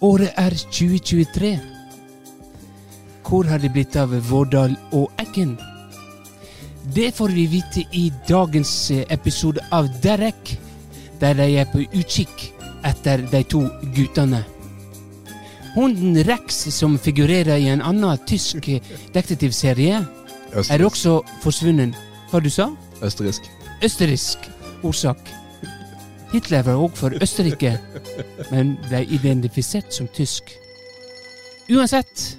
Året er 2023. Hvor har det blitt av Vårdal og Eggen? Det får vi vite i dagens eh, episode av Derek, der de er på utkikk etter de to guttene. Hunden Rex, som figurerer i en annen tysk detektivserie, er også forsvunnet. Hva du sa? Østerriksk. Østerriksk årsak. Hitler var òg for Østerrike, men ble identifisert som tysk. Uansett,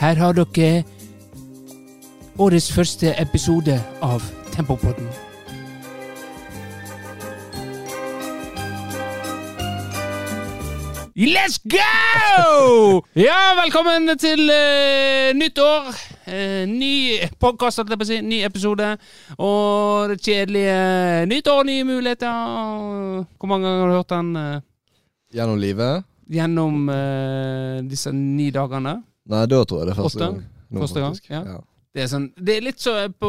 her har dere årets første episode av Tempopodden. Let's go! Ja, velkommen til uh, nytt år. Eh, ny podkast, holdt jeg på å si. Ny episode. Og det kjedelige nytt år, nye muligheter. Hvor mange ganger har du hørt den eh, Gjennom livet? gjennom eh, disse ni dagene? Nei, da tror jeg det er første Åtte? gang. Nå, Første gang, ja. ja. Det er, sånn, det er litt så på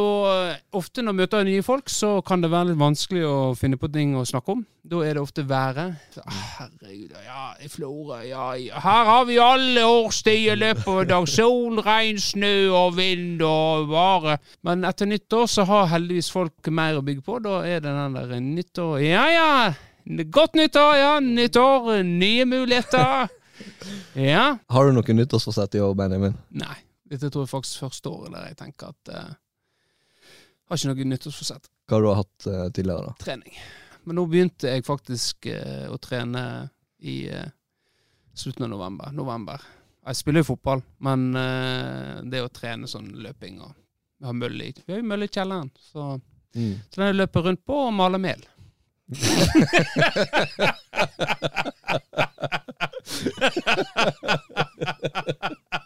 Ofte når jeg møter nye folk, så kan det være litt vanskelig å finne på ting å snakke om. Da er det ofte været. Så, herregud, ja, i Florø, ja, ja. Her har vi alle årstider i løpet av dag. Sol, regn, snø og vind og vare. Men etter nyttår så har heldigvis folk mer å bygge på. Da er det den der nyttår Ja, ja. Godt nyttår, ja. Nyttår, nye muligheter. Ja. Har du noe nyttårsforsett i år, Benjamin? Nei. Dette tror jeg faktisk første året der jeg tenker at uh, Har ikke noe nyttårsforsett. Hva har du hatt eh, tidligere, da? Trening. Men nå begynte jeg faktisk eh, å trene i eh, slutten av november. november. Jeg spiller jo fotball, men eh, det å trene sånn løping og Vi har mølle i Vi har jo mølle i kjelleren, så, Mm. så den løper rundt på og maler mel.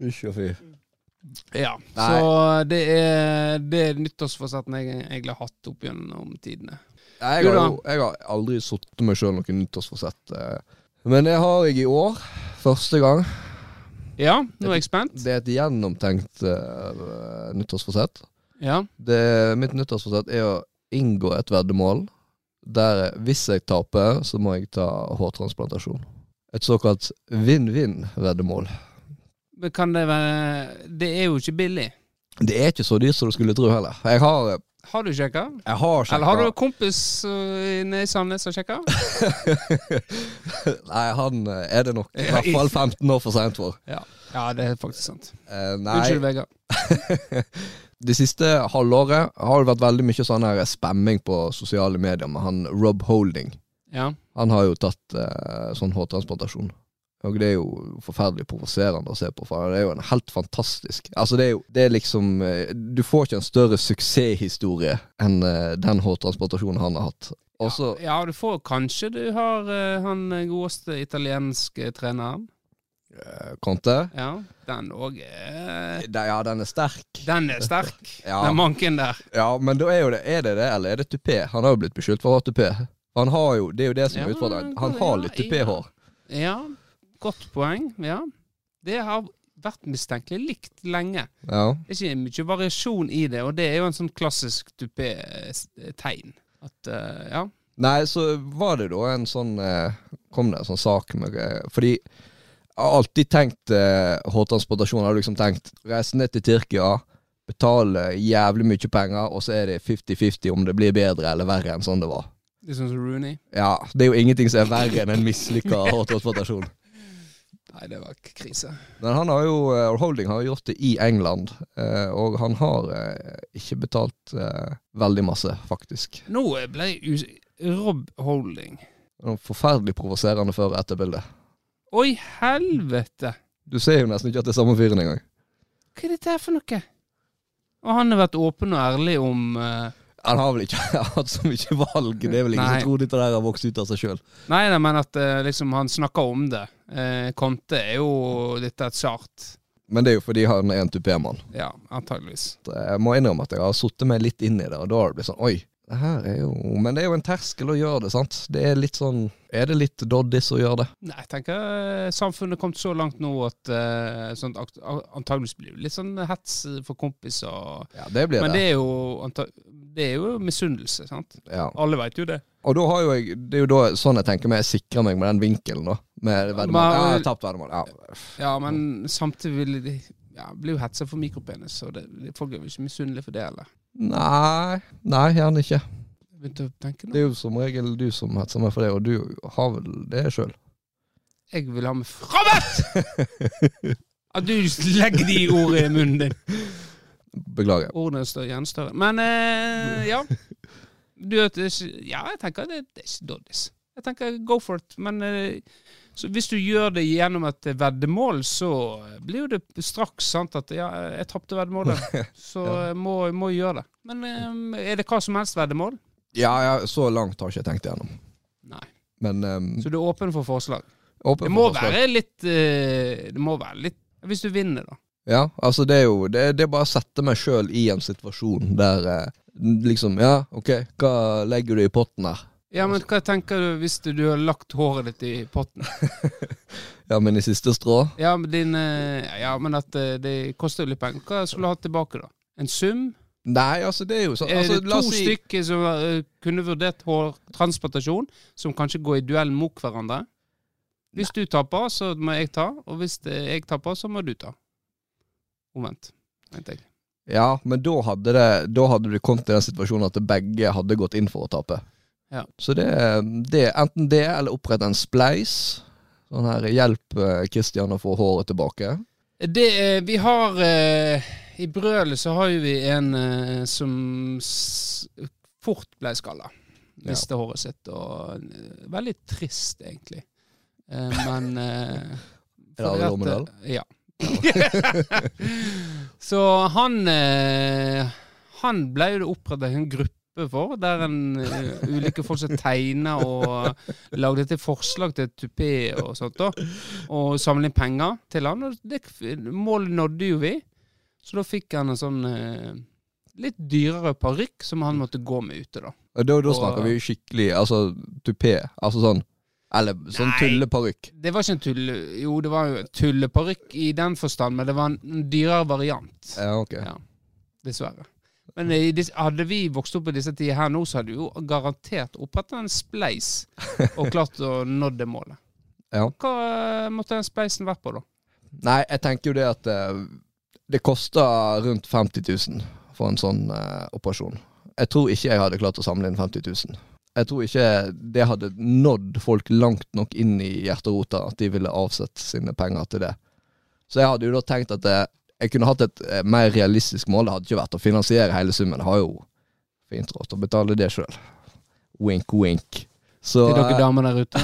Fysj og fy. Ja, Nei. så det er det er nyttårsforsetten jeg egentlig har hatt opp gjennom tidene. Jeg har, jo, jeg har aldri satt meg sjøl noe nyttårsforsett. eh. Men det har jeg i år. Første gang. Ja, nå er jeg spent. Det er et gjennomtenkt uh, nyttårsforsett. Ja, Det, mitt nyttårsforsett er å inngå et veddemål der hvis jeg taper, så må jeg ta hårtransplantasjon. Et såkalt vinn-vinn-veddemål. Men kan det være Det er jo ikke billig. Det er ikke så dyrt som du skulle tro heller. Jeg har, Har du sjekka? jeg har sjekka Eller har du en kompis inne i Sandnes som sjekker? Nei, han eh, er det nok i hvert fall 15 år for seint for. Ja. ja, det er faktisk sant. Uh, Unnskyld, Vegard. det siste halvåret har det vært veldig mye sånn her spamming på sosiale medier med han Rob Holding. Ja. Han har jo tatt eh, sånn hårtransplantasjon. Og det er jo forferdelig provoserende å se på, for det er jo en helt fantastisk Altså, det er jo det er liksom eh, Du får ikke en større suksesshistorie enn eh, den hårtransplantasjonen han har hatt. Også, ja, ja, du får kanskje du har uh, han godeste italienske treneren. Conte. Ja, den òg er Ja, den er sterk. Den er sterk. Ja. Den manken der. Ja, men da er jo det Er det det, eller er det tupé? Han har jo blitt beskyldt for å ha tupé. Han har jo, Det er jo det som er Ja, utfordringen. Han har litt tupéhår. Ja, godt poeng. Ja. Det har vært mistenkelig likt lenge. Ja. Det er ikke mye variasjon i det, og det er jo en sånn klassisk tupé-tegn. At uh, ja. Nei, så var det da en sånn eh, Kom det en sånn sak med eh, Fordi jeg har alltid tenkt eh, hårtransportasjon. Jeg har liksom tenkt reise ned til Tyrkia, betale jævlig mye penger, og så er det 50-50 om det blir bedre eller verre enn sånn det var. Det er sånn som Rooney. Ja, Det er jo ingenting som er verre enn en mislykka hårtransportasjon. Nei, det var krise. Men han har jo, uh, Holding har jo gjort det i England, uh, og han har uh, ikke betalt eh, veldig masse, faktisk. Nå ble jeg. Rob Holding. Er Forferdelig provoserende før og etterbilde. Oi, helvete! Du ser jo nesten ikke at det er samme fyren engang. Hva er dette her for noe? Og han har vært åpen og ærlig om eh, Han har vel ikke hatt så mye valg. Det er vel ingen Nei. som tror dette der har vokst ut av seg sjøl. Nei, nei, men at eh, liksom han snakker om det. Eh, Conte er jo litt et sart. Men det er jo fordi han er en tupémann. Ja, antageligvis. Jeg må innrømme at jeg har satt meg litt inn i det, og da har det blitt sånn Oi, det her er jo Men det er jo en terskel å gjøre det, sant. Det er litt sånn Er det litt doddis å gjøre det? Nei, jeg tenker eh, samfunnet er kommet så langt nå at uh, sånn, antageligvis blir det litt sånn hets for kompiser. Ja, det blir Men det. er jo, det er jo misunnelse, sant? Ja. Alle veit jo det. Og da har jo jeg Det er jo da sånn jeg tenker meg jeg sikrer meg med den vinkelen, da. Med veddemål. Ja, tapt veddemål. Ja. Ja, men samtidig vil de ja, blir jo hetsa for mikropenis, og det, det, folk er jo ikke misunnelige for det heller. Nei, nei, gjerne ikke. Begynte å tenke Det er jo som regel du som hetser meg for det, og du har vel det sjøl. Jeg vil ha meg frabedt! At du legger de ordene i munnen din. Beklager. Ordene står gjenstående. Men eh, ja. Du, ja, jeg tenker det, det er ikke doddis. Jeg tenker go for it. Men eh, så hvis du gjør det gjennom et veddemål, så blir jo det straks sant at ja, jeg tapte veddemålet. Så jeg må, må gjøre det. Men eh, er det hva som helst veddemål? Ja, ja, så langt har jeg ikke tenkt igjennom. Nei. Men um, Så du er åpen for forslag? åpen Det for må forslag. være litt uh, Det må være litt Hvis du vinner, da. Ja, altså det er jo Det, det er bare å sette meg sjøl i en situasjon der uh, liksom Ja, OK, hva legger du i potten her? Ja, men hva tenker du hvis du, du har lagt håret ditt i potten? Ja, men i siste strå? Ja, men, din, uh, ja, men at det koster jo litt penger. Hva skulle du hatt tilbake, da? En sum? Nei, altså det er jo sånn Er altså, det la to si stykker som uh, kunne vurdert hårtransplantasjon, som kanskje går i duell mot hverandre? Hvis du taper, så må jeg ta, og hvis jeg taper, så må du ta. Omvendt, mente jeg. Ja, men da hadde det Da hadde du kommet til den situasjonen at begge hadde gått inn for å tape. Ja. Så det, er enten det, eller opprette en spleis. Sånn her hjelp Kristian å få håret tilbake. Det, eh, vi har eh, I brølet så har vi en eh, som fort ble skalla. Miste håret sitt. Og eh, veldig trist, egentlig. Eh, men eh, Er det at, eh, Ja. så han eh, Han ble jo det opprettet en gruppe for, der en eh, ulike folk som tegna og lagde til forslag til tupé og sånt. da Og samla inn penger til han. Og det målet nådde jo vi. Så da fikk han en sånn eh, litt dyrere parykk som han måtte gå med ute, da. Da, da snakker vi skikkelig Altså tupé. Altså sånn Eller sånn Nei. tulleparykk. Det var ikke en tulle... Jo, det var jo en tulleparykk i den forstand, men det var en dyrere variant. Ja, ok. Ja. Dessverre. Men i dis- hadde vi vokst opp i disse tider her nå, så hadde vi jo garantert opprettet en spleis og klart å nå det målet. Ja. Hva eh, måtte den spleisen vært på, da? Nei, jeg tenker jo det at eh, det koster rundt 50 000 for en sånn eh, operasjon. Jeg tror ikke jeg hadde klart å samle inn 50 000. Jeg tror ikke det hadde nådd folk langt nok inn i hjerterota at de ville avsette sine penger til det. Så jeg hadde jo da tenkt at jeg, jeg kunne hatt et eh, mer realistisk mål. Det hadde ikke vært å finansiere hele summen. Jeg har jo fint råd til å betale det sjøl. Wink, wink. Så, Til dere eh, damer der ute?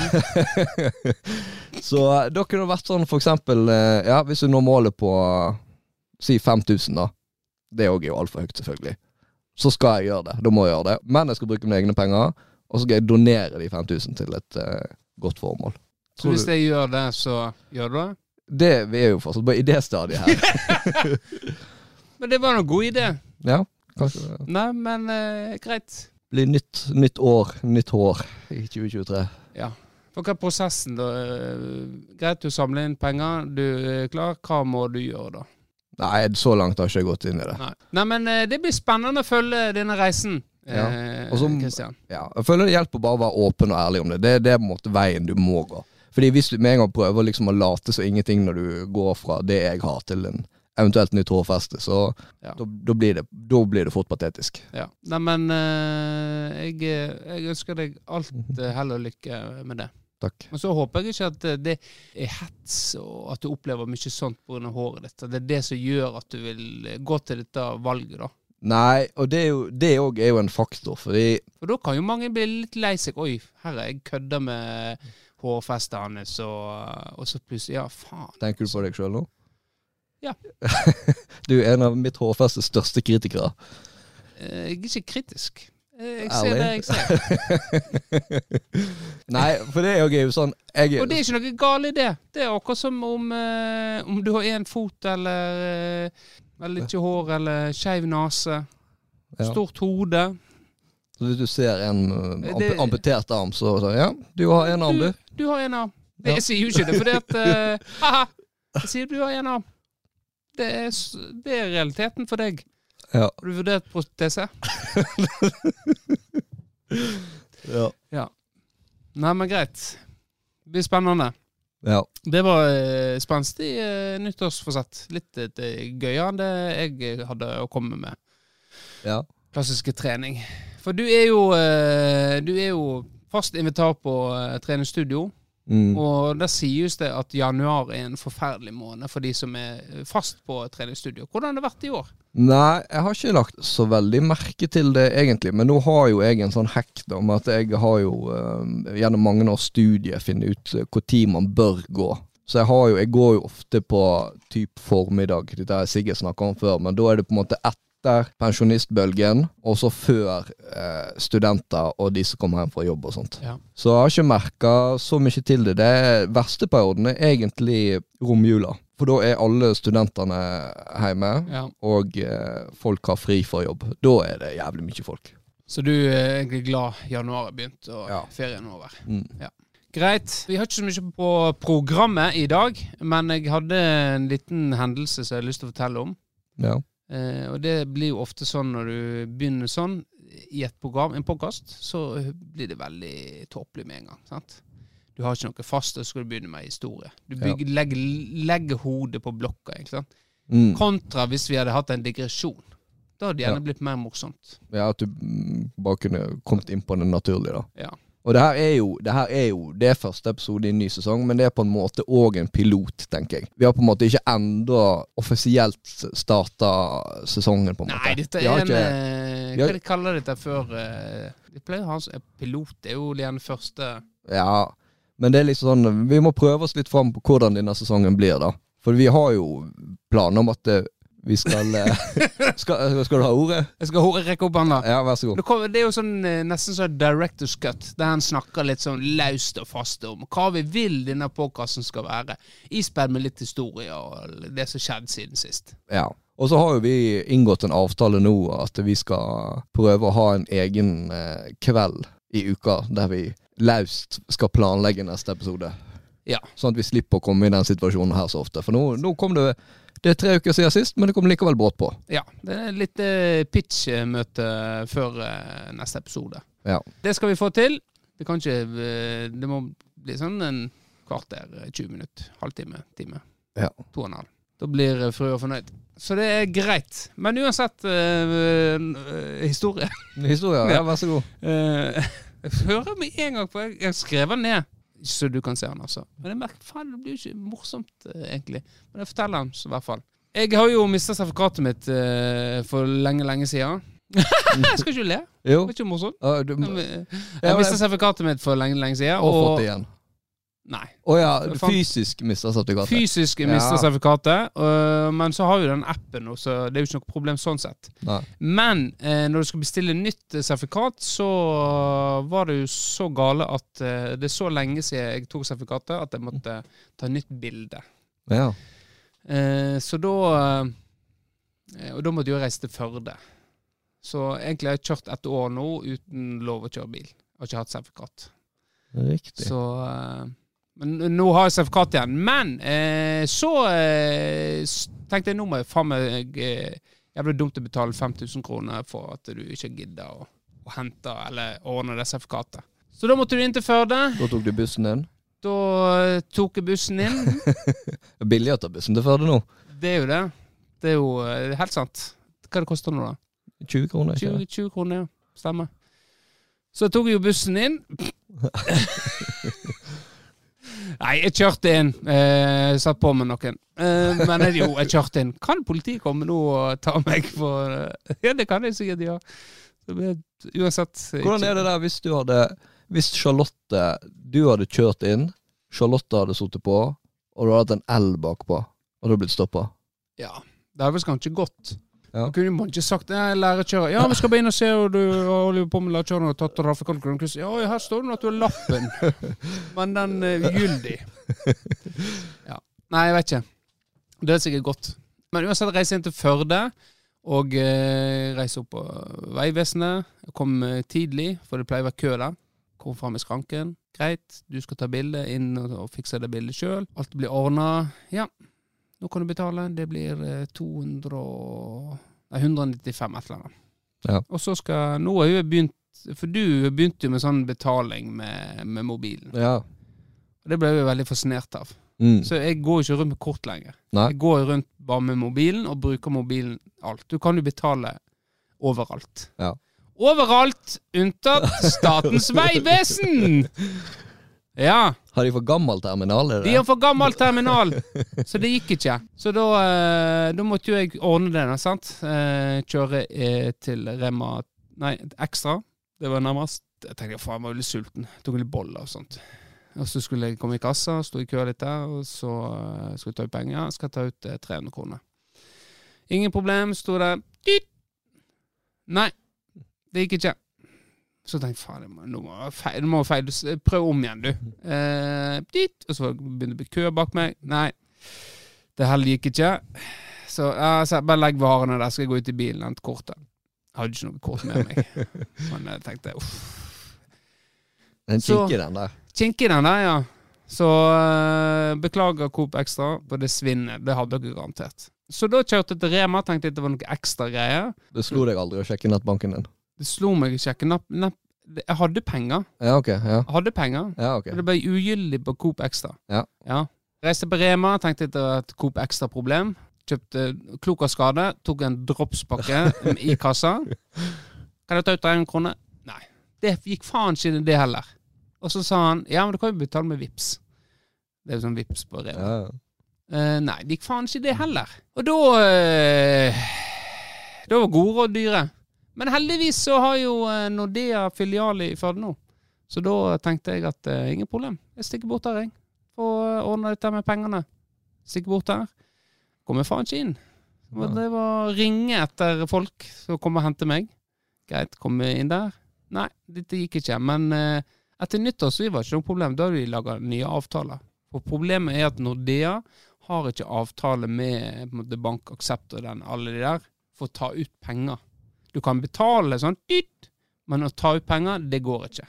så eh, da kunne det vært sånn for eksempel eh, Ja, hvis du når målet på eh, Si 5000, da. Det òg er jo altfor høyt, selvfølgelig. Så skal jeg gjøre det. Da må jeg gjøre det. Men jeg skal bruke mine egne penger, og så skal jeg donere de 5000 til et uh, godt formål. Så hvis du, jeg gjør det, så gjør du det? det, vi er jo fortsatt på idéstadiet her. Men det var en god idé. ja, kanskje Nei, men uh, greit. blir nytt, nytt år, nytt hår i 2023. Ja. For hva er prosessen, da? Eh, Greit, du samler inn penger, du er klar. Hva må du gjøre, da? Nei, så langt har jeg ikke gått inn i det. Nei, Nei men eh, det blir spennende å følge denne reisen, Ja. Også. Ja, jeg føler det hjelper bare å være åpen og ærlig om det. Det, det er på en måte veien du må gå. Fordi hvis du med en gang prøver liksom å late som ingenting når du går fra det jeg har, til en eventuelt nytt hårfeste, så Ja. da, da, blir det, da blir det fort patetisk. Ja. Nei, men eh, jeg, eh, jeg ønsker deg alt eh, hell og lykke med det. Takk. Men så håper jeg ikke at det er hets, og at du opplever mye sånt pga. håret ditt. Det er det som gjør at du vil eh, gå til dette valget, da. Nei, og det er òg er jo en faktor, fordi For da kan jo mange bli litt lei seg. Oi, er jeg kødda med hårfestet hans, og, og så plutselig Ja, faen. Tenker du på deg sjøl nå? Ja. du er en av mitt hårfestes største kritikere. Eh, Jeg er ikke kritisk. Eh, Jeg ser det jeg ser. Nei, for det er jo- gøy. sånn jeg, Og det er ikke noe galt i det. Det er akkurat som om, eh, om du har én fot eller, eh, ikke hår eller skeiv nese. Ja. Stort hode. Så hvis du ser en amp Det- amputert arm, så så, Ja, du har en arm, du. Du har en arm. Det. Jeg sier jo ikke det fordi at eh! Jeg sier du har en arm. Det er, det er realiteten for deg. Ja. Har du vurdert protese? Ja. Nei, men greit. Det blir spennende. ja. Det var uh, spenstig uh, nyttårsforsett. Litt uh, gøyere enn det jeg hadde å komme med. ja. Klassiske trening. For du er jo, uh, du er jo fast invitar på eh, treningsstudio. Mm. Og der sies det at januar er en forferdelig måned for de som er fast på treningsstudio. Hvordan har det vært i år? Nei, jeg har ikke lagt så veldig merke til det egentlig, men nå har jo jeg en sånn hekt da, med at jeg har jo eh, gjennom mange års studie funnet ut uh, hvor tid man bør gå. Så jeg har jo, jeg går jo ofte på typ formiddag, dette har sikkert snakket om før, men da er det på en måte etter pensjonistbølgen, og så før eh, studenter og de som kommer hjem fra jobb og sånt. Ja. Så jeg har ikke merka så mye til det. Det verste perioden er egentlig romjula. For da er alle studentene hjemme, Ja. og eh, folk har fri fra jobb. Da er det jævlig mye folk. Så du er egentlig glad januar er begynt og Ja. ferien er over? Mm. Greit. Vi har ikke så mye på programmet i dag, men jeg hadde en liten hendelse som jeg har lyst til å fortelle om. Ja. Eh, og det blir jo ofte sånn når du begynner sånn i et program, en podkast, så blir det veldig tåpelig med en gang. sant? Du har ikke noe fast, og så skal du begynne med historie. Du Ja. legger, legger hodet på blokka. ikke sant? Mm. Kontra hvis vi hadde hatt en digresjon. Da hadde det gjerne Ja. blitt mer morsomt. ja, at du mm, bare kunne kommet inn på det naturlige, da. Ja. Og det her er jo det her er jo det er første episode i en ny sesong, men det er på en måte òg en pilot, tenker jeg. Vi har på en måte ikke enda offisielt starta sesongen, på en måte. Nei, dette er en ikke- eh, har- Hva de kaller dette før eh, De pleier å ha en sånn- Pilot er jo den første Ja, men det er liksom sånn Vi må prøve oss litt fram på hvordan denne sesongen blir, da. For vi har jo planer om at eh, vi skal eh, skal, skal du ha ordet? Jeg skal ordet rekke opp hånda. Ja, vær så god. Det, kommer, det er jo sånn, eh, nesten sånn director's cut, der han snakker litt sånn løst og fast om hva vi vil denne podkasten skal være. Ispedd med litt historie og det som skjedde siden sist. Ja. Og så har jo vi inngått en avtale nå at vi skal prøve å ha en egen eh, kveld i uka der vi løst skal planlegge neste episode. Ja. Sånn at vi slipper å komme i den situasjonen her så ofte. For nå, nå kom det Det er tre uker siden sist, men det kom likevel brått på. Ja, det er litt eh, pitch-møte før eh, neste episode. Ja. Det skal vi få til. Det kan ikke eh, Det må bli sånn en kvarter, eh, 20 minutter, halvtime, time. Ja. To og en halv. Da blir eh, frua fornøyd. Så det er greit. Men uansett eh, eh, historie. Historie, ja, vær så god. Eh, jeg hører med en gang på Jeg har skrevet ned, så du kan se han, altså. Men jeg merker, faen, det blir jo ikke morsomt, eh, egentlig. Men jeg forteller han så i hvert fall. Jeg har jo mista sertifikatet mitt uh, for lenge, lenge siden. jeg skal ikke le. Det Jo. var ikke morsomt. Uh, du, Jeg, Ja, jeg men- mista sertifikatet mitt for lenge, lenge siden. og fått det igjen. Nei. Å ja, fysisk mista sertifikatet. Fysisk Ja. mista sertifikatet, øh, men så har jo den appen, så det er jo ikke noe problem sånn sett. Nei. Men eh, når du skal bestille nytt eh, sertifikat, så var det jo så gale at det er så lenge siden jeg tok sertifikatet at jeg måtte ta nytt bilde. Ja. Så da Og da måtte jeg reise til Førde. Så egentlig har jeg kjørt et år nå uten lov å kjøre bil. Jeg har ikke hatt sertifikat. Riktig. Så Men nå har jeg sertifikat igjen. Men eh, så eh, tenkte jeg nå må jeg faen meg eh, Jævlig dumt å betale 5000 kroner for at du ikke gidder å, å hente eller ordne det sertifikatet. Så da måtte du inn til Førde. Da tok du bussen din. Da eh, tok jeg bussen inn. Det er billig å ta bussen til Førde nå. Det er jo det. Det er jo eh, helt sant. Hva det koster nå, da? 20 kroner. ikke 20, 20 kroner, ja. Stemmer. Så tok jeg jo bussen inn. Nei, jeg kjørte inn. Eh, satt på med noen. Eh, men jeg, jo, jeg kjørte inn. Kan politiet komme nå og ta meg for eh, Ja, det kan jeg sikkert det- Uansett. Hvordan er det der hvis du hadde Hvis Charlotte Du hadde kjørt inn, Charlotte hadde sittet på, og du hadde hatt en L bakpå, og du hadde blitt stoppa? Ja. Det hadde vel kanskje gått. Ja. Da kunne man ikke sagt 'jeg lære å kjøre. Ja, vi skal bare inn og se, og du holder på med å og tatt trafikantgrunnkurs. Ja, her står det at du har lappen, men den er ugyldig. Ja. Nei, jeg vet ikke. Det er sikkert godt. Men uansett reise inn til Førde, Og eh, reise opp på Vegvesenet. Kom eh, tidlig, for det pleier å være kø der. Kom fram i skranken. Greit, du skal ta bilde inn og, og fikse det bildet sjøl. Alt blir ordna. Ja, nå kan du betale. Det blir eh, 200 og Nei, 195 et eller annet. Ja. Og så skal Nå har jeg begynt For du begynte jo med sånn betaling med, med mobilen. Ja. Og det ble jeg veldig fascinert av. Mm. Så jeg går jo ikke rundt med kort lenger. Nei. Jeg går rundt bare med mobilen og bruker mobilen alt. Du kan jo betale overalt. Ja. Overalt unntatt Statens vegvesen! Ja. Har de for gammel terminal? Er? De har for gammel terminal, så det gikk ikke. Så da, eh, da måtte jo jeg ordne det, sant. Eh, kjøre eh, til Rema Nei, Ekstra. Det var nærmest. Jeg tenkte faen, jeg var veldig sulten. Jeg Tok litt boller og sånt. Og så skulle jeg komme i kassa, sto i kø litt der, og så skulle jeg ta ut penger. Skal ta ut eh, 300 kroner. Ingen problem, sto der. Nei, det gikk ikke. Så tenkte jeg faen, nå må jeg feil. Må feil. Prøv om igjen, du. Eh, dit. Og så begynte det å bli kø bak meg. Nei, det heller gikk ikke. Så jeg sa, bare legg varene der, skal jeg gå ut i bilen og hente kortet. Jeg hadde ikke noe kort med meg. Men jeg tenkte uff. En kinkig, den der. Kinkig den der, ja. Så eh, beklager Coop Extra på det svinnet. Det hadde dere garantert. Så da kjørte jeg til Rema, tenkte jeg det var noe ekstra greier. Det slo deg aldri å sjekke nettbanken din? Det slo meg ikke. Jeg, napp, napp. Jeg hadde penger. Ja, ok. Ja, Jeg hadde penger. ja ok. Og det ble ugyldig på Coop Extra. Ja. Reiste på Rema, tenkte etter et Coop Extra-problem. Kjøpte klok av skade, tok en dropspakke i kassa. Kan jeg ta ut 300 kroner? Nei. Det gikk faen ikke det heller. Og så sa han ja, men du kan jo betale med VIPS. Det er jo sånn VIPS på Rema. Ja, ja. Eh, nei, det gikk faen ikke det heller. Og da uh, Da var gode råd dyre. Men heldigvis så har jo eh, Nordea filial i Førde nå. Så da tenkte jeg at uh, ingen problem. Jeg stikker bort der, jeg. Får ordna dette med pengene. Stikker bort der. Kommer faen ikke inn. Og Det var ringe etter folk som kom og hente meg. Greit, komme inn der. Nei, dette gikk ikke. Men uh, etter nyttår så var det ikke noe problem. Da hadde de laga nye avtaler. For problemet er at Nordea har ikke avtale med måte, Bank Aksept og den, alle de der, for å ta ut penger. Du kan betale sånn, men å ta ut penger, det går ikke.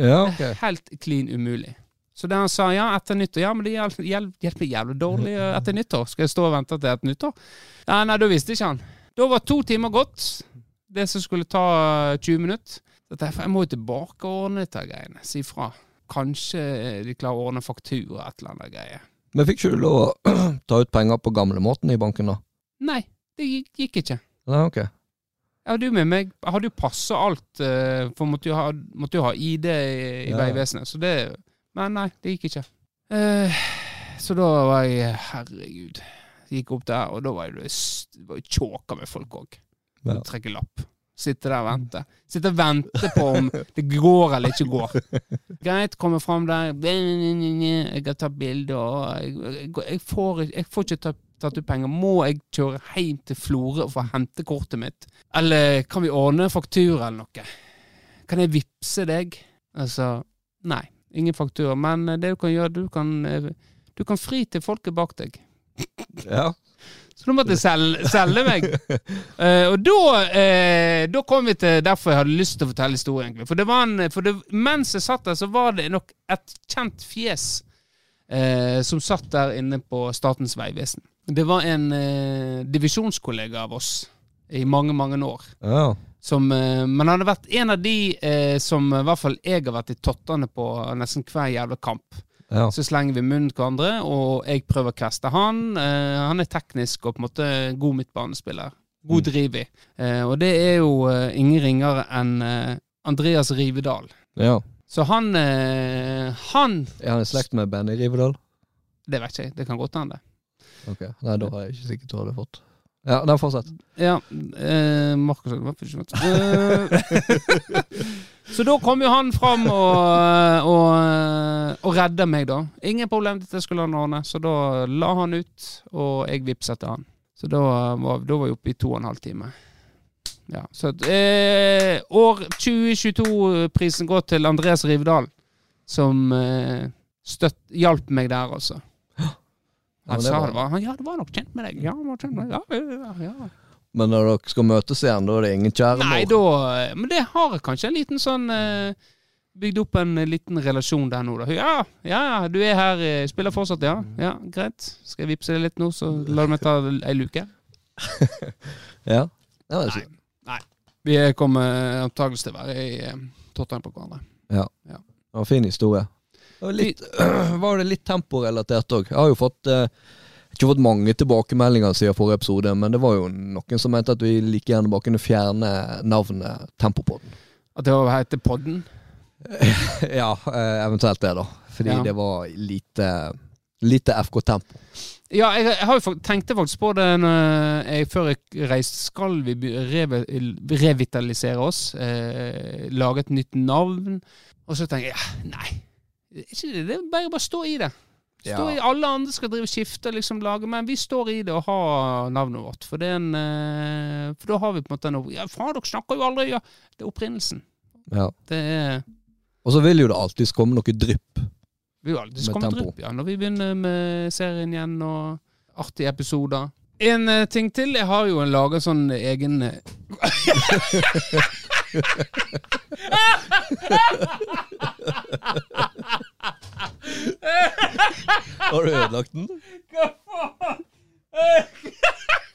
ja, er Helt klin umulig. Så det han sa, ja, etter nyttår, ja, men det hjelper hjel, hjelper jævlig dårlig eh, etter nyttår. Skal jeg stå og vente til etter nyttår? Nei, nei, da visste ikke han. Da var to timer gått. Det som skulle ta eh, 20 minutter. Så tenkte jeg, må jo tilbake og ordne dette greiene. Si fra. Kanskje de klarer å ordne faktura, et eller annet greie. Men fikk ikke du lov å ta ut penger på gamlemåten i banken da? Nei, det gikk ikke. Nei, ok. Jeg hadde jo med meg Jeg hadde jo pass alt, eh, for måtte jo ha, måtte jo ha ID i, i Ja. Vegvesenet. Så det Men nei, det gikk ikke. Eh, så da var jeg Herregud. Gikk opp der, og da var jeg var jeg tjåka med folk òg. Ja. Trekke lapp. Sitte der og vente. Sitte og vente på om det går eller ikke går. Greit, kommer fram der. Jeg har tatt bilde, og jeg, jeg, får, jeg får ikke tatt, tatt ut penger. Må jeg kjøre hjem til Florø for å hente kortet mitt? Eller kan vi ordne faktura eller noe? Kan jeg vippse deg? Altså, nei. Ingen faktura. Men eh, det du kan gjøre, du kan, eh, du kan fri til folket bak deg. Ja. Så da måtte jeg selge, selge meg. uh, og da, uh, da kom vi til derfor jeg hadde lyst til å fortelle historien. For, det var en, for det, mens jeg satt der, så var det nok et kjent fjes uh, som satt der inne på Statens vegvesen. Det var en eh, divisjonskollega av oss i mange, mange år. Ja. Som, eh, men han hadde vært en av de eh, som i hvert fall jeg har vært i tottene på nesten hver jævla kamp. ja. Så slenger vi munnen til hverandre, og jeg prøver å kaste han. Eh, han er teknisk og på en måte god midtbanespiller. God driv i. Eh, og det er jo eh, ingen ringere enn Andreas Rivedal. ja. Så han Han Er han i slekt med Benny Rivedal? Det vet ikke jeg. Det kan godt hende. Ok. Nei, da har jeg ikke sikkert du hadde fått. Ja, da fortsett. Ja. Eh, Markus eh, Så da kom jo han fram og, og, og redda meg, da. Ingen problem, dette skulle han ordne. Så da la han ut, og jeg vippset han. Så da var, da var vi oppe i to og en halv time. Ja, så eh, år 2022-prisen går til Andres Rivedal, som eh, støtt, hjalp meg der, altså. Ja, Han sa det var han, Ja, det var nok kjent med deg. Ja, han var kjent med deg. Ja, ja, ja, ja. Men når dere skal møtes igjen, da er det ingen kjære Nei, da Men det har jeg kanskje en liten sånn eh, Bygd opp en liten relasjon der nå, da. Ja, ja, ja, du er her, eh, spiller fortsatt, ja? Ja, greit. Skal jeg vippse deg litt nå, så lar du meg ta ei luke? Ja. ja det var Nei. Nei. Vi kommer antakeligvis til å være i eh, tottene på hverandre. det var en fin historie. Litt, var det litt temporelatert òg? Jeg har jo fått eh, ikke fått mange tilbakemeldinger siden forrige episode, men det var jo noen som mente at vi like gjerne bare kunne fjerne navnet Tempopodden. At det var heter Podden. ja, eh, eventuelt det, da. Fordi Ja. det var lite, lite FK Tempo. Ja, jeg, jeg har jo tenkt tenkte faktisk på det jeg, før jeg reiste. Skal vi revitalisere oss? Eh, lage et nytt navn? Og så tenker jeg ja, nei. Det ikke det, det er bare å stå i det. Stå Ja. i, alle andre skal drive skifte, liksom lage, men vi står i det og har navnet vårt. For det en eh, For da har vi på en måte noe Ja, faen, dere snakker jo aldri Ja, det er opprinnelsen. Ja. Det er Og så vil jo det alltids komme noe drypp. Vi vil alltid komme drypp, ja, når vi begynner med serien igjen og artige episoder. En eh, ting til. Jeg har jo en laga sånn egen eh, Har du ødelagt den? Hva faen?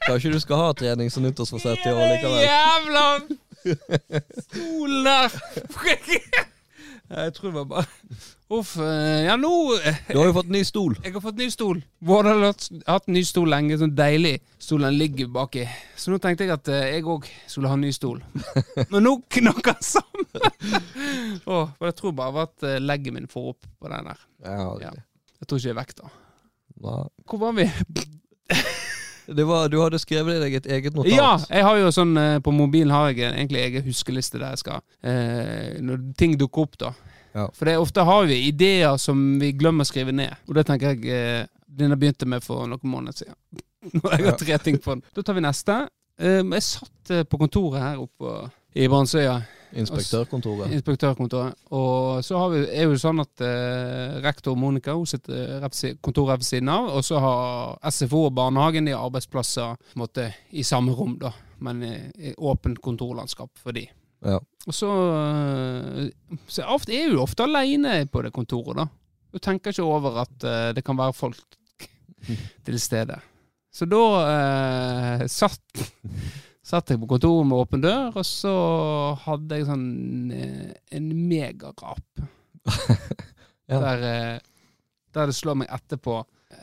Kanskje du skal ha trening som nyttårsforsett i år likevel? Jævla stolen der! Jeg tror det var bare Uff. eh, Ja, nå eh, Du har jo fått ny stol. Jeg har fått ny stol. Både har hatt, ny stol lenge, sånn deilig. Stolen ligger baki. Så nå tenkte jeg at eh, jeg òg skulle ha ny stol. Men nå knakk den sammen! Åh, for jeg tror bare at legget leggen min får opp på den der. Ja, Ja. Jeg tror ikke jeg er vekk da. Nei. Hvor var vi? Det var, du hadde skrevet deg et eget notat. Ja, jeg har jo sånn eh, På mobilen har jeg egentlig egen huskeliste der jeg skal eh, Når ting dukker opp, da. Ja. For det ofte har vi ideer som vi glemmer å skrive ned. Og det tenker jeg eh, denne begynte med for noen måneder siden. Når jeg har tre ting på den. Da tar vi neste. Eh, jeg satt eh, på kontoret her oppe i Brannsøya. Inspektørkontoret. Inspektørkontoret. Og så har vi, er jo sånn at eh, rektor Monica hun sitter si- kontoret ved siden av, og så har SFO og barnehagen de arbeidsplasser måte, i samme rom, da, men i, åpent kontorlandskap for de. Ja. Og så, eh, så jeg er jo ofte alene på det kontoret, da. Du tenker ikke over at eh, det kan være folk til stede. Så da eh, satt Satt jeg på kontoret med åpen dør, og så hadde jeg sånn eh, en megarap. Ja. Der, eh, der det slår meg etterpå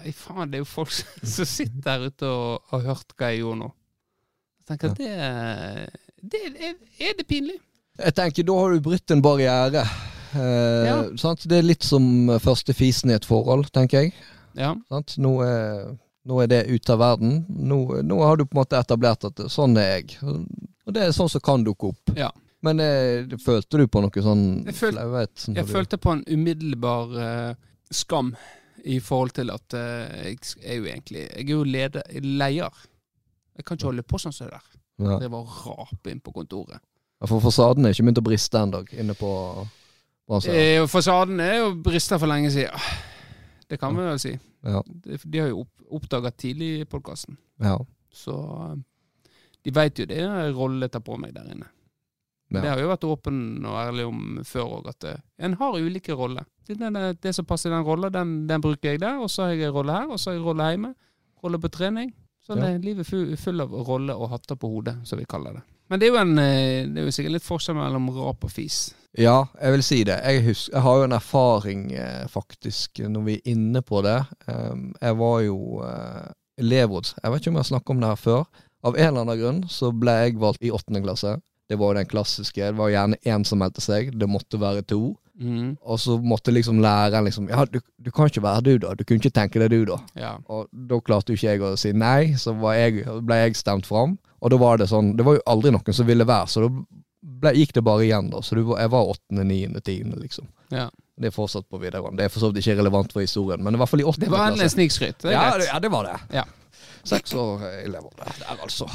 Ei faen, det er jo folk som sitter der ute og har hørt hva jeg gjorde nå. Jeg tenker at det, det er, er det pinlig? Jeg tenker, da har du brutt en barriere. Eh, Ja. sant? Det er litt som første fisen i et forhold, tenker jeg. Ja. Sant? Nå, er, nå er det ute av verden. Nå, nå har du på en måte etablert at sånn er jeg. Og det er sånn som kan dukke opp. Ja. Men eh, følte du på noe sånn Jeg føl- flauhet? sånn Jeg følte på en umiddelbar eh, skam i forhold til at eh, jeg er jo egentlig Jeg er jo leder, leier. Jeg kan ikke holde på sånn som det der. ja. Det var rape inn på kontoret. Ja, For fasaden er ikke begynt å briste ennå, inne på. Eh, fasaden er jo brista for lenge siden. Det kan vi vel si. Ja. De, de har jo opp, oppdaga tidlig i podkasten. Ja. Så eh, de veit jo det er rolle jeg tar på meg der inne. Ja. Det har jo vært åpen og ærlig om før òg, at det, en har ulike roller. Det, det, det som passer i den rolla, den, den bruker jeg der. Og så har jeg en rolle her, og så har jeg en rolle hjemme. Rolle på trening. Så Ja. er livet full, fullt av roller og hatter på hodet, som vi kaller det. Men det er en, eh, det er jo sikkert litt forskjell mellom rap og fis. Ja, jeg vil si det. Jeg, husker, jeg har jo en erfaring, eh, faktisk, når vi er inne på det. Um, jeg var jo uh, elevråds... Jeg vet ikke om jeg har snakket om det her før. Av en eller annen grunn så ble jeg valgt i åttende klasse. Det var den klassiske. Det var gjerne én som meldte seg. Det måtte være to. Mm. Og så måtte liksom læreren liksom Ja, du, du kan ikke være du, da. Du kunne ikke tenke deg du, da. Ja. Og da klarte jo ikke jeg å si nei, så var jeg, ble jeg stemt fram. Og da var det sånn Det var jo aldri noen som ville være, så da ble, gikk det bare igjen, da. Så du, jeg var åttende, niende, tiende, liksom. ja. Det er fortsatt på videregående. Det er for så vidt ikke relevant for historien, men i hvert fall i åttende Det var en klasse. snikskryt. Ja, ja, det var det. Ja. Seks år elever der, der altså.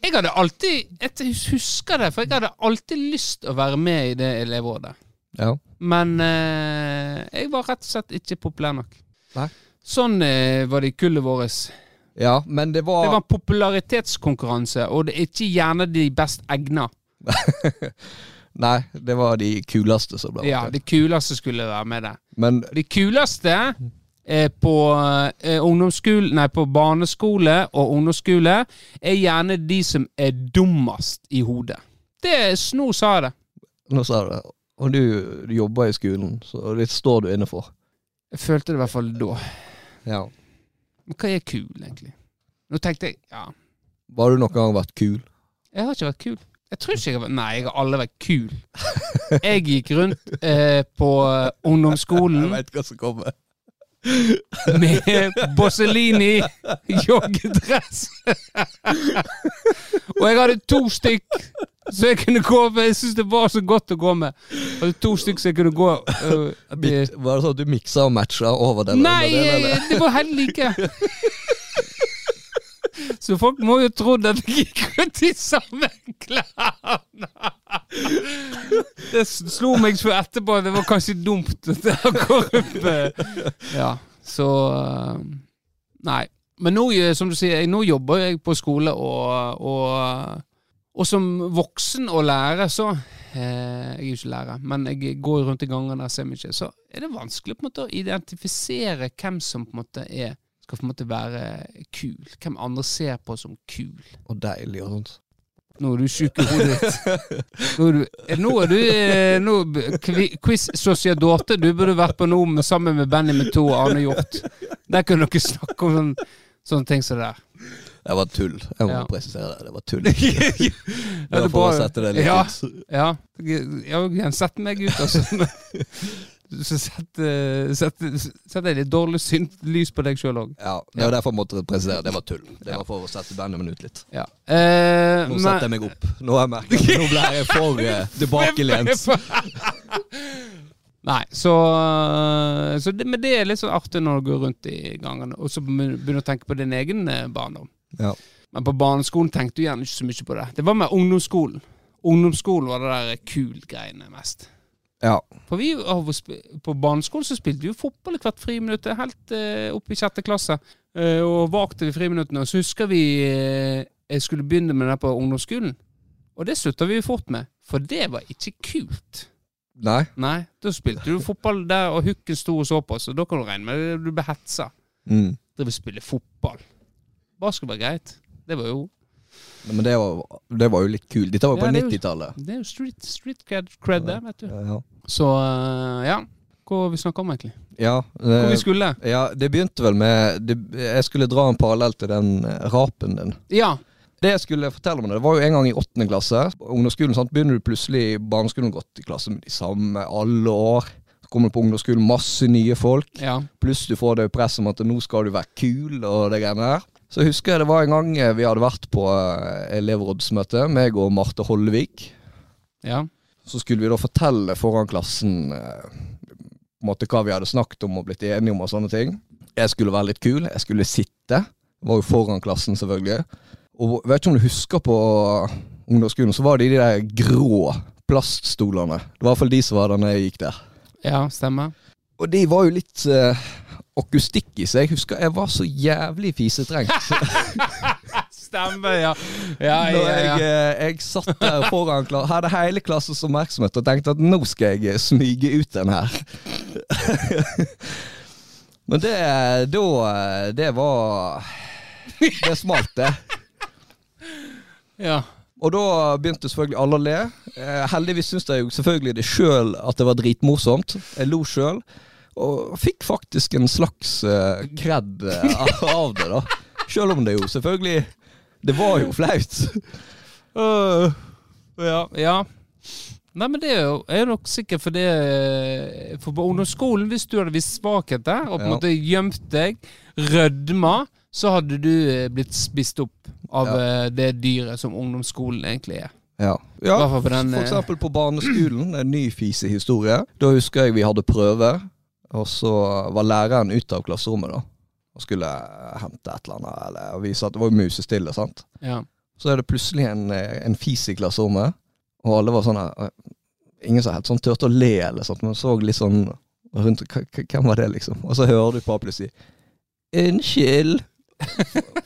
Jeg hadde alltid Jeg husker det, for jeg hadde alltid lyst å være med i det elevrådet. Ja. Men eh, jeg var rett og slett ikke populær nok. Nei. Sånn eh, var det i kullet vårt. Ja, men det var, Det var en popularitetskonkurranse, og det er ikke gjerne de best egna. Nei, det var de kuleste som ble Ja, de kuleste skulle være med det. Men De kuleste på eh, ungdomsskole, nei, på barneskole og ungdomsskole er gjerne de som er dummest i hodet. Det Nå sa jeg det. nå sa du det. Og du, du jobber i skolen, så det står du inne for. Jeg følte det i hvert fall da. Ja. Men hva er kul, egentlig? Nå tenkte jeg ja, Har du noen gang vært kul? jeg har ikke vært kul. Jeg tror ikke jeg har vært Nei, jeg har aldri vært kul. Jeg gikk rundt eh, på ungdomsskolen Jeg vet hva som kommer. Med Bossellini joggedress. Og jeg hadde to stykk så jeg kunne gå med. Jeg syntes det var så godt å gå med. Jeg hadde to stykk så jeg kunne gå Uh, var det sånn at du miksa og matcha over den? Nei, den, eller? det var heller like. Så folk må jo trodd at jeg gikk rundt i samme klærne. Det slo meg for etterpå at det var kanskje dumt at jeg går eh, Ja, så eh, Nei. Men nå, eh, som du sier, nå jobber jeg på skole, og, og, og som voksen og lærer, så eh, Jeg er jo ikke lærer, men jeg går rundt i gangene og ser mye. Så er det vanskelig på en måte å identifisere hvem som på en måte er skal på en måte være kul. Hvem andre ser på som kul. Og deilig og sånt. Nå er du sjuk i hodet ditt. Nå er du, eh, nå er du eh, nå, Quiz Sociadote. Du burde vært på noe med, sammen med Benny Metto og Arne Hjort. Der kunne dere snakke om sånne, sånne ting som det der. Det var tull. Jeg må Ja. presisere det. Det var tull. ja, var for å sette det litt ja, ut. ja. Ja, Jens, sett meg ut, altså. Så setter sett, sett jeg litt dårlig synt lys på deg sjøl òg. Ja, det var derfor jeg måtte presisere. Det var tull. Det var for å sette Benjamin ut litt. Ja. Eh, Nå setter jeg meg opp. Nå har jeg merket nå ble jeg for eh, tilbakelent. Nei, så, så det, Men det er litt sånn artig når du går rundt i gangene og så begynner å tenke på din egen eh, barndom. Ja. Men på barneskolen tenkte du gjerne ikke så mye på det. Det var med ungdomsskolen. Ungdomsskolen var det der kul-greiene mest. Ja. For vi På barneskolen så spilte vi jo fotball i hvert friminutt, helt eh, opp i sjette klasse. Eh, og var aktive i friminuttene. Og så husker vi eh, jeg skulle begynne med det på ungdomsskolen. Og det slutta vi fort med, for det var ikke kult. Nei. Nei, da spilte du fotball der, og hooken sto og så på, så da kan du regne med at du ble hetsa. Mm. Driver og spille fotball. Basketball er greit. Det var jo Men det var, det var jo litt kult. Dette var jo på Ja, det er 90-tallet. Det er jo street, street cred, cred det, vet du. Ja. Så eh, ja. Hva vi snakka om, egentlig? Ja, Hvor eh, vi skulle? ja, det begynte vel med det, Jeg skulle dra en parallell til den eh, rapen din. Ja. Det jeg skulle fortelle om det, det var jo en gang i åttende klasse. Ungdomsskolen sant? begynner du plutselig i barneskolen gått i klasse med de samme alle år. Så kommer du på ungdomsskolen, masse nye folk. Ja. Pluss du får det press om at nå skal du være kul og det greiene der. Så husker jeg det var en gang eh, vi hadde vært på eh, elevrådsmøte, meg og Marte Hollevik. Ja. Så skulle vi da fortelle foran klassen eh, måte hva vi hadde snakket om og blitt enige om og sånne ting. Jeg skulle være litt kul. Jeg skulle sitte. Var jo foran klassen, selvfølgelig. Og vet ikke om du husker på ungdomsskolen, så var det de der grå plaststolene. Det var i hvert fall de som var der når jeg gikk der. ja, stemmer. Og de var jo litt uh, akustikk i seg. Jeg husker jeg var så jævlig fisetrengt. Stemmer, ja. Ja, Når ja, jeg, ja. eh, jeg satt der foran klassen, hadde hele klassens oppmerksomhet og tenkte at nå skal jeg eh, smyge ut den her. Men det da eh, Det var Det smalt, det. ja. Og da begynte selvfølgelig alle å le. Eh, heldigvis syntes jeg jo selvfølgelig det sjøl at det var dritmorsomt. Jeg lo sjøl. Og fikk faktisk en slags uh, kred eh, av det, da. Sjøl om det jo selvfølgelig Det var jo flaut. Uh, ja. ja. Nei, men det er jo er nok sikkert fordi For på ungdomsskolen, hvis du hadde vist svakheter, og på en Ja. måte gjemt deg, rødma, så hadde du eh, blitt spist opp av Ja. eh, det dyret som ungdomsskolen egentlig er. Ja. Ja. For eh, eksempel på barneskolen, en ny fisehistorie. Da husker jeg vi hadde prøve, og så var læreren ute av klasserommet da. Og skulle hente et eller annet, eller vi satt, det var jo musestille, sant. Ja. Så er det plutselig en, en fis i klasserommet, og alle var sånn Ingen som helt sånn turte å le, eller sånt, men så litt sånn rundt "K- k- Hvem var det, liksom? Og så hører du Pablo si 'Unnskyld'.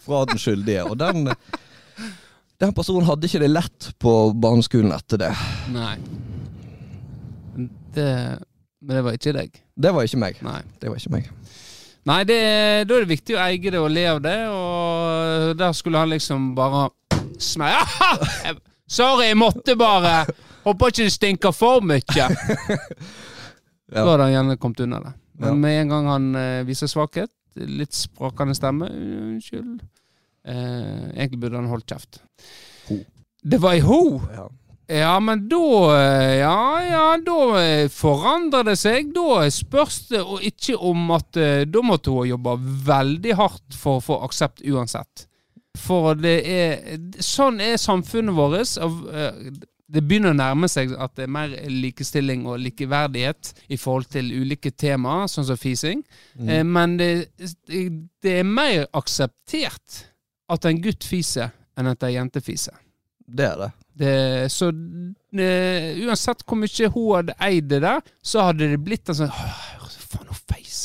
fra den skyldige. Og den, den personen hadde ikke det lett på barneskolen etter det. Nei. Det, men det var ikke deg. Det var ikke meg. Nei. Det var ikke meg. Nei, det, da er det viktig å eie det og le av det, og der skulle han liksom bare smeie Sorry, jeg måtte bare. Håper ikke det stinker for mye. Ja. Da hadde han gjerne kommet unna det. Men Ja. med en gang han eh, viser svakhet, litt sprakende stemme Unnskyld. Eh, egentlig burde han holdt kjeft. Ho. Det var i ho! Ja. Ja, men da eh, Ja, ja, da eh, forandrer det seg. Da spørs det og ikke om at eh, Da måtte hun jobbe veldig hardt for å få aksept uansett. For det er Sånn er samfunnet vårt. eh, Det begynner å nærme seg at det er mer likestilling og likeverdighet i forhold til ulike temaer, sånn som fising. Mm. Eh, Men det, det er mer akseptert at en gutt fiser enn at ei jente fiser. Det er det. Det, så det, uansett hvor mye hun hadde eid det der, så hadde det blitt en sånn Faen, hun feis.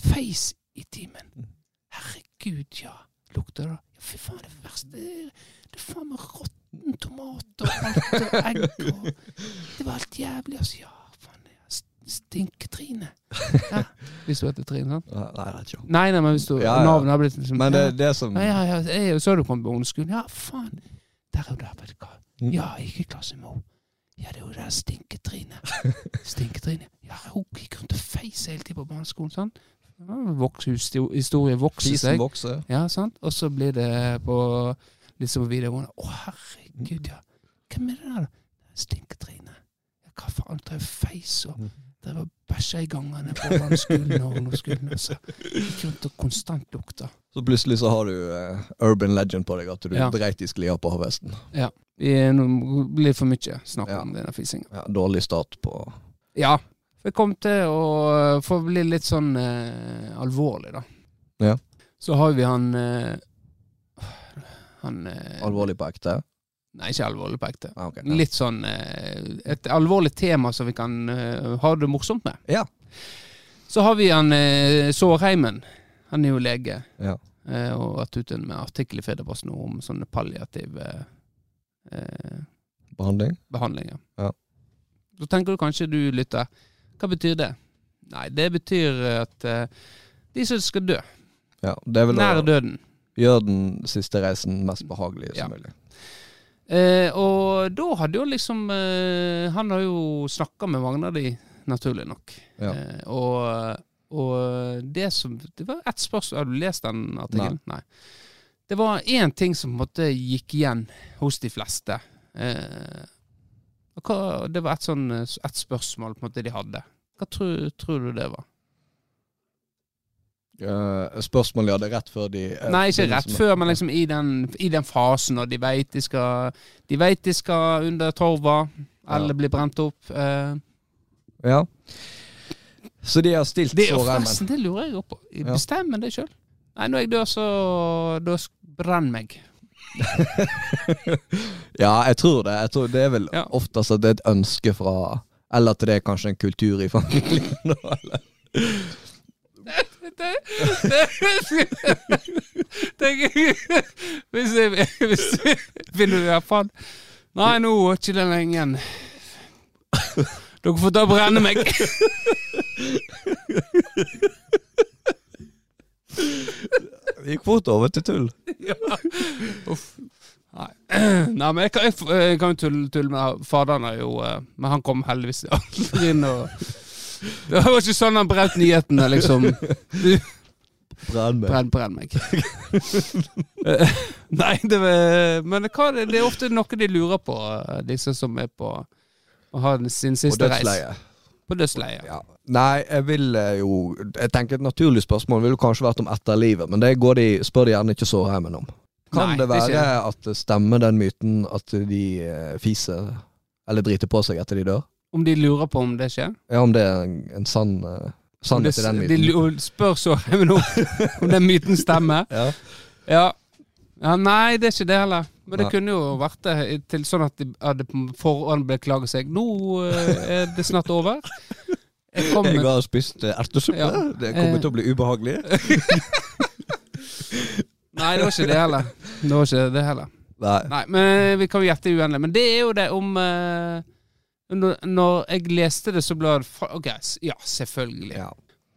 Feis i timen. Herregud, ja. Lukter det? Fy faen, det verste Det er faen meg råtten tomat og alt og egg og Det var helt jævlig, altså. Ja, faen. Stinketrine. Ja. Hvis du heter Trine, sant? Nei, ikke Nei, nei, men hvis du Ja, ja. Navnet har blitt liksom Men det, det som Ja, ja, ja. Jeg, så du kommet på ungdomsskolen. Ja, faen. Der er hun der, vet du hva. Mm. Ja, jeg gikk i klasse med henne. Ja, det er jo det Stinketrine. Stinketrine. Ja, hun gikk rundt og feis hele tiden på barneskolen, histo- historie vokser Fisen seg. vokser. Ja, sant. Og så blir det på liksom på videregående. Å, herregud, ja. Hvem er det der, da? Stinketrine. Ja, hva faen? Drev feis og Mm. var bæsja i gangene på barneskolen og ungdomsskolen. Altså. Gikk rundt og konstant lukta. Så plutselig så har du uh, urban legend på deg, at du Ja. dreit i sklia på. Vi er nå blir for mye snakk Ja. om denne fisinga. Ja, dårlig start på Ja. vi kom til å få bli litt sånn uh, alvorlig, da. Ja. Så har vi han uh, Han alvorlig på ekte. Nei, ikke alvorlig på ekte. Ah, okay, ja. Litt sånn eh, Et alvorlig tema som vi kan eh, ha det morsomt med. Ja. Så har vi han eh, Sårheimen. Han er jo lege. Ja. eh, og vært ute med artikkel i Federposten om sånne palliative eh, Behandling. behandlinger. Ja. Så tenker du kanskje du lytter, hva betyr det? Nei, det betyr at de som skal dø, Ja, det er nær døden. gjøre den siste reisen mest behagelig som mulig. Eh, og da hadde jo liksom eh, Han har jo snakka med mange av de, naturlig nok. Ja. Eh, og, og det som Det var ett spørsmål Har du lest den artikkelen? Nei. Det var én ting som på en måte gikk igjen hos de fleste. Eh, hva, det var et, sånn, et spørsmål på en måte de hadde. Hva tror, tror du det var? Eh, spørsmål de hadde rett før de uh, Nei, ikke rett før, men liksom i den, i den fasen når de veit de skal De vet de skal under torva, eller Ja. bli brent opp. Uh. Ja. Så de har stilt det, og remmen. det lurer jeg på. Bestemmer det sjøl. Nei, når jeg dør, så Da brenner brenn meg. Ja, jeg tror det. Jeg tror det er vel Ja. oftest at det er et ønske fra Eller at det er kanskje en kultur i familien. eller? Det, det, det, Hvis jeg hvis jeg finner i hvert fall Nei, nå er ikke det lenge. Dere får ta og brenne meg. Det gikk fort over til tull. ja. Uff. Nei. Nei, men jeg kan, jeg, jeg kan jo tulle, tulle med Faderen er jo eh, Men han kom heldigvis aldri inn og Det var ikke sånn han brant nyhetene, liksom. Brenn meg. brenn, brenn meg. Eh, Nei, det var Men det, det er ofte noe de lurer på, disse som er på Å ha sin siste reis. På dødsleiet. Ja. Nei, jeg vil eh, jo Jeg tenker Et naturlig spørsmål ville kanskje vært om etterlivet, men det går de, spør de gjerne ikke Sårheimen om. Kan Nei, det være det at det stemmer den myten at de eh, fiser eller driter på seg etter de dør? Om de lurer på om det skjer? Ja, om det er en, sann uh, sannhet i den de myten? De spør så om, om den myten stemmer. Ja. Ja. ja. Nei, det er ikke det heller. Men det Nei. kunne jo vært det til sånn at de hadde på forhånd beklaget seg. Nå eh, er det snart over. Jeg kom Jeg har spist eh, ertesuppe. Ja. Det kommer til å bli ubehagelig. Nei, det var ikke det heller. Det var ikke det heller. Nei. Nei, men vi kan jo gjette uendelig. Men det er jo det om eh, når, jeg leste det, så ble det Ok, ja, selvfølgelig. Ja.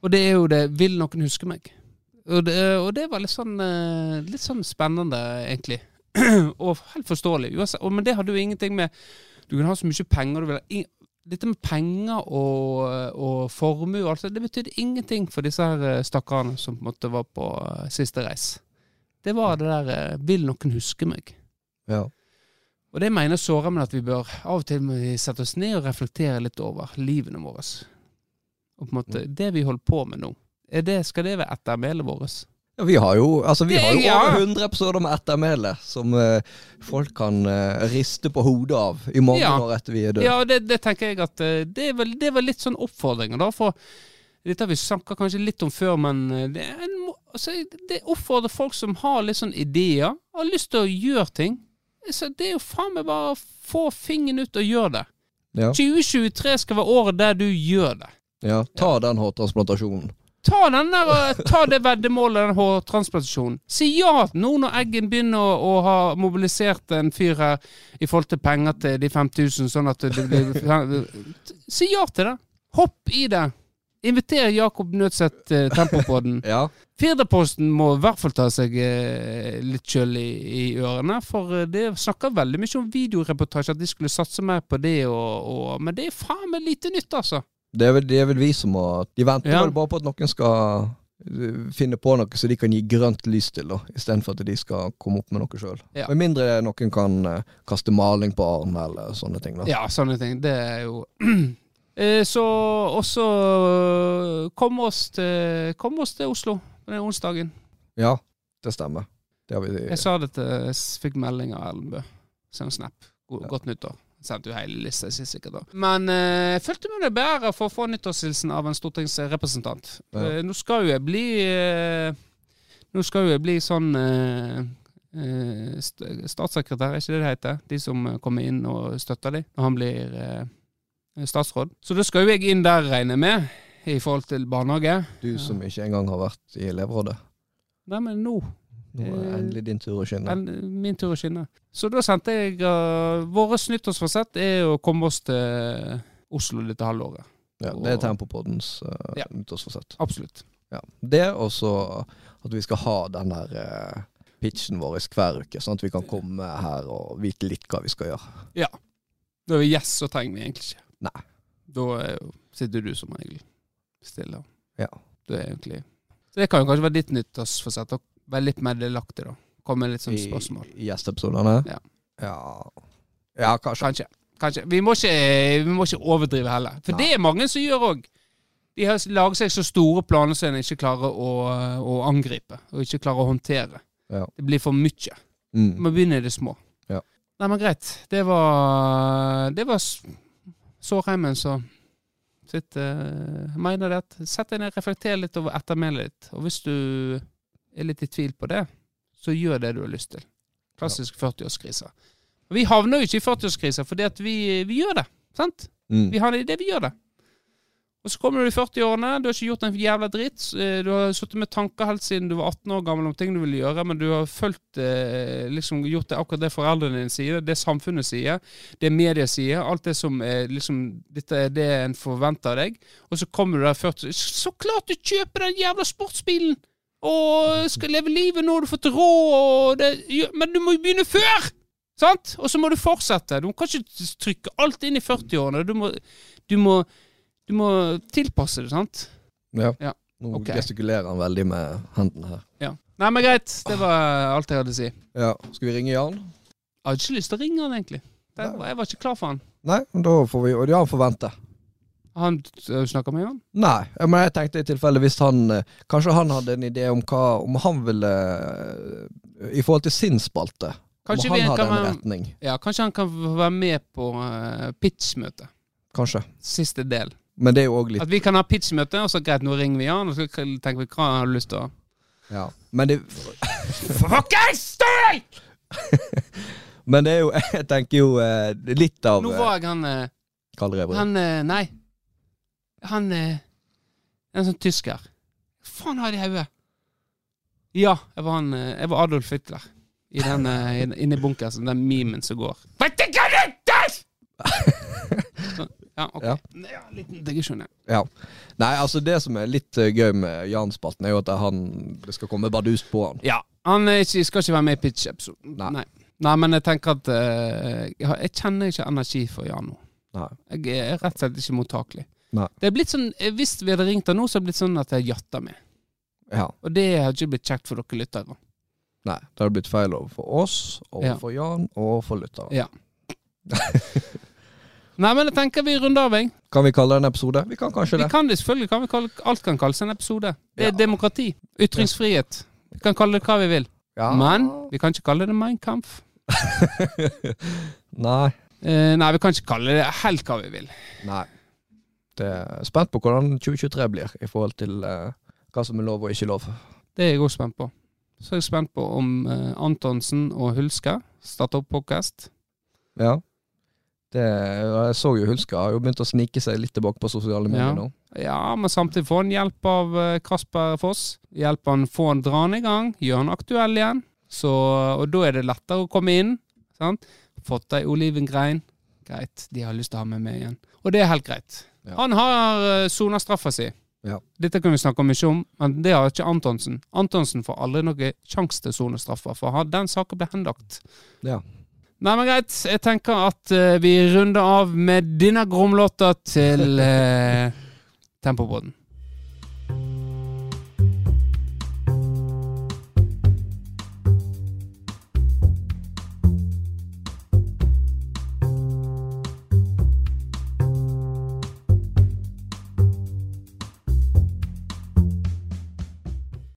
Og det er jo det Vil noen huske meg? Og det, og det var litt sånn eh, Litt sånn spennende, egentlig. og helt forståelig. Og, men det hadde jo ingenting med Du kan ha så mye penger du vil Dette med penger og, og formue og alt det, betydde ingenting for disse her eh, stakkarene som på en måte var på eh, siste reis. Det var det der Vil noen huske meg? Ja. Og det mener Såramen at vi bør av og til sette oss ned og reflektere litt over livene våre. Og på en måte, det vi holder på med nå, det, skal det være ettermælet vårt? Ja, vi har jo, altså, vi Det- har jo ja. over 100 episoder med ettermæle som uh, folk kan uh, riste på hodet av i mange Ja. år etter vi er døde. Ja, det, det tenker jeg at eh, det er vel, det er vel litt sånn oppfordringer, da. For dette har vi snakka kanskje litt om før, men det, en, altså, det oppfordrer folk som har litt sånn ideer, har lyst til å gjøre ting. Så det er jo faen meg bare å få fingeren ut og gjøre det. Ja. 2023 skal være året der du gjør det. Ja, ta den hårtransplantasjonen. Ta, den der, eh, ta det veddemålet, den hårtransplantasjonen. Si ja nå når Eggen begynner å, å ha mobilisert en fyr her i forhold til penger til de 5000, sånn at det blir Si ja til det. Hopp i det. Inviter Jakob Nødseth på Tempopodden. Ja. Firdaposten må i hvert fall ta seg eh, litt kjøl i, i ørene, for eh, det snakker veldig mye om videoreportasje, at de skulle satse mer på det, og, og, men det er faen meg lite nytt, altså. Det er, vel, det er vel vi som må De venter Ja. bare på at noen skal eh, finne på noe så de kan gi grønt lys til, da, istedenfor at de skal komme opp med noe sjøl. Ja. Med mindre noen kan eh, kaste maling på arm eller sånne ting. da. Ja, sånne ting. Det er jo Eh, Så også kom oss til, kom oss til Oslo den onsdagen. Ja, det stemmer. Det har vi Jeg sa det til jeg fikk melding av Ellenbø. Bø. Send snap. God, Ja. Godt nyttår. Sendte jo hele lista si sikkert da. Men eh, følte meg bedre for å få nyttårshilsen av en stortingsrepresentant. Ja. Eh, nå skal jo jeg bli eh, Nå skal jo jeg bli sånn eh, eh, st statssekretær, er ikke det det heter? De som eh, kommer inn og støtter dem når han blir eh, statsråd. Så da skal jo jeg inn der, regner jeg med, i forhold til barnehage. Du som ikke engang har vært i elevrådet. Nei, men nå Nå er det Eh, endelig din tur å skinne. Min tur å skinne. Så da sendte jeg uh, Vårt nyttårsforsett er å komme oss til Oslo dette halvåret. Ja, det er Tempopoddens uh, Ja. nyttårsforsett. Absolutt. Ja. Det, og så at vi skal ha den der uh, pitchen vår hver uke, sånn at vi kan komme her og vite litt hva vi skal gjøre. Da er vi yes, så trenger vi egentlig ikke. Nei. Da jo, sitter du som regel stille. Ja. Det er egentlig Så det kan jo kanskje være ditt nyttårsforsett. Være litt mer delaktig, da. Komme med litt sånn spørsmål. I, gjesteepisodene? Ja. ja. Ja, kanskje. Kanskje. Kanskje. Vi må ikke, vi må ikke overdrive heller. For Nei. det er mange som gjør òg. De har lager seg så store planer som en ikke klarer å, å angripe, og ikke klarer å håndtere. Ja. Det blir for mye. Mm. Vi må begynne i det små. Ja. Nei, men greit. Det var Det var s- Sårheimen så sitter Jeg mener at Sett deg ned, reflekter litt over ettermælet ditt. Og hvis du er litt i tvil på det, så gjør det du har lyst til. Klassisk 40-årskrise. Vi havner jo ikke i 40-årskrisa fordi at vi, vi gjør det. Sant? Mm. Vi har det i det vi gjør det. Og så kommer du i 40-årene, du har ikke gjort en jævla dritt. Eh, Du har sittet med tanker helt siden du var 18 år gammel om ting du ville gjøre, men du har fulgt, eh, liksom gjort det akkurat det foreldrene dine sier, det samfunnet sier, det media sier, alt det som er liksom Dette er det en forventer av deg. Og så kommer du der 40 Så klart du kjøper den jævla sportsbilen! Og skal leve livet nå, du har fått råd, men du må jo begynne før! Sant? Og så må du fortsette. Du kan ikke trykke alt inn i 40-årene. Du må, du må du må tilpasse det, sant? Ja. Ja, Nå okay. gestikulerer han veldig med hendene her. Ja. Nei, men greit. Det var alt jeg hadde å si. Ja, Skal vi ringe Jan? hadde ikke lyst til å ringe han, egentlig. Det, jeg var ikke klar for han. Nei, men da får vi Og Jan får vente. Han øh, snakka med Jan? Nei, men jeg tenkte i tilfelle hvis han eh, Kanskje han hadde en idé om hva Om han ville eh, I forhold til sin spalte. Kanskje, om han hadde kan en retning. ja, kanskje han kan være med på uh, pitchmøte. Kanskje. Siste del. Men det er jo òg litt At vi kan ha pitchmøte, og så greit, nå ringer vi han, og så tenker vi hva han har lyst til å Ja. Men det Fuckings støy! Men det er jo Jeg tenker jo eh, litt av Nå var jeg han eh, Kaldrevet. Han eh, Nei. Han eh, En sånn tysker. Hva faen har de i hodet? Ja, jeg var, han, eh, jeg var Adolf Hitler. I den, inne i- bunkersen. Den memen som går. Vet du hva det er?! Ja, ok. Ja. Ja, liten digresjon, ja. Ja. Nei, altså det som er litt eh, gøy med Jan-spalten, er jo at han, det skal komme bardus på han. Ja, han er ikke, skal ikke være med i pitch-episoden. Nei. Nei. Nei, men jeg tenker at uh, jeg, kjenner ikke energi for Jan nå. Nei. Jeg er rett og slett ikke mottakelig. Nei. Det er blitt sånn, eh, Hvis vi hadde ringt han nå, så hadde det blitt sånn at jeg jatter med. Ja. Og det har ikke blitt kjekt for dere lyttere. Nei, det hadde blitt feil overfor oss, overfor Jan og overfor lytterne. Ja. Nei, men jeg tenker vi runder av, jeg. Kan vi kalle det en episode? Vi kan kanskje det. Vi kan det selvfølgelig. Kan vi kalle, alt kan kalles en episode. Det er Ja. demokrati. Ytringsfrihet. Vi kan kalle det hva vi vil. Ja. Men vi kan ikke kalle det Mein Kampf. Nei. Eh, nei, vi kan ikke kalle det helt hva vi vil. Nei. Det er spent på hvordan 2023 blir i forhold til eh, hva som er lov og ikke lov. Det er jeg også spent på. Så er jeg spent på om eh, Antonsen og Hulske starter opp podcast. Ja. Det, jeg så jo Hulska har jo begynt å snike seg litt tilbake på sosiale medier Ja. nå. Ja, men samtidig får han hjelp av eh, Kasper Foss. Hjelp han få han dra han i gang, gjør han aktuell igjen. Så, og da er det lettere å komme inn. Sant? Fått ei olivengrein. Greit, de har lyst til å ha meg med igjen. Og det er helt greit. Ja. Han har uh, sona straffa si. Ja. Dette kan vi snakke mye om, men det har ikke Antonsen. Antonsen får aldri noen sjanse til å sone straffa, for den saken ble henlagt. Ja. Nei, men greit. Jeg tenker at uh, vi runder av med denne gromlåta til uh, Tempobåten.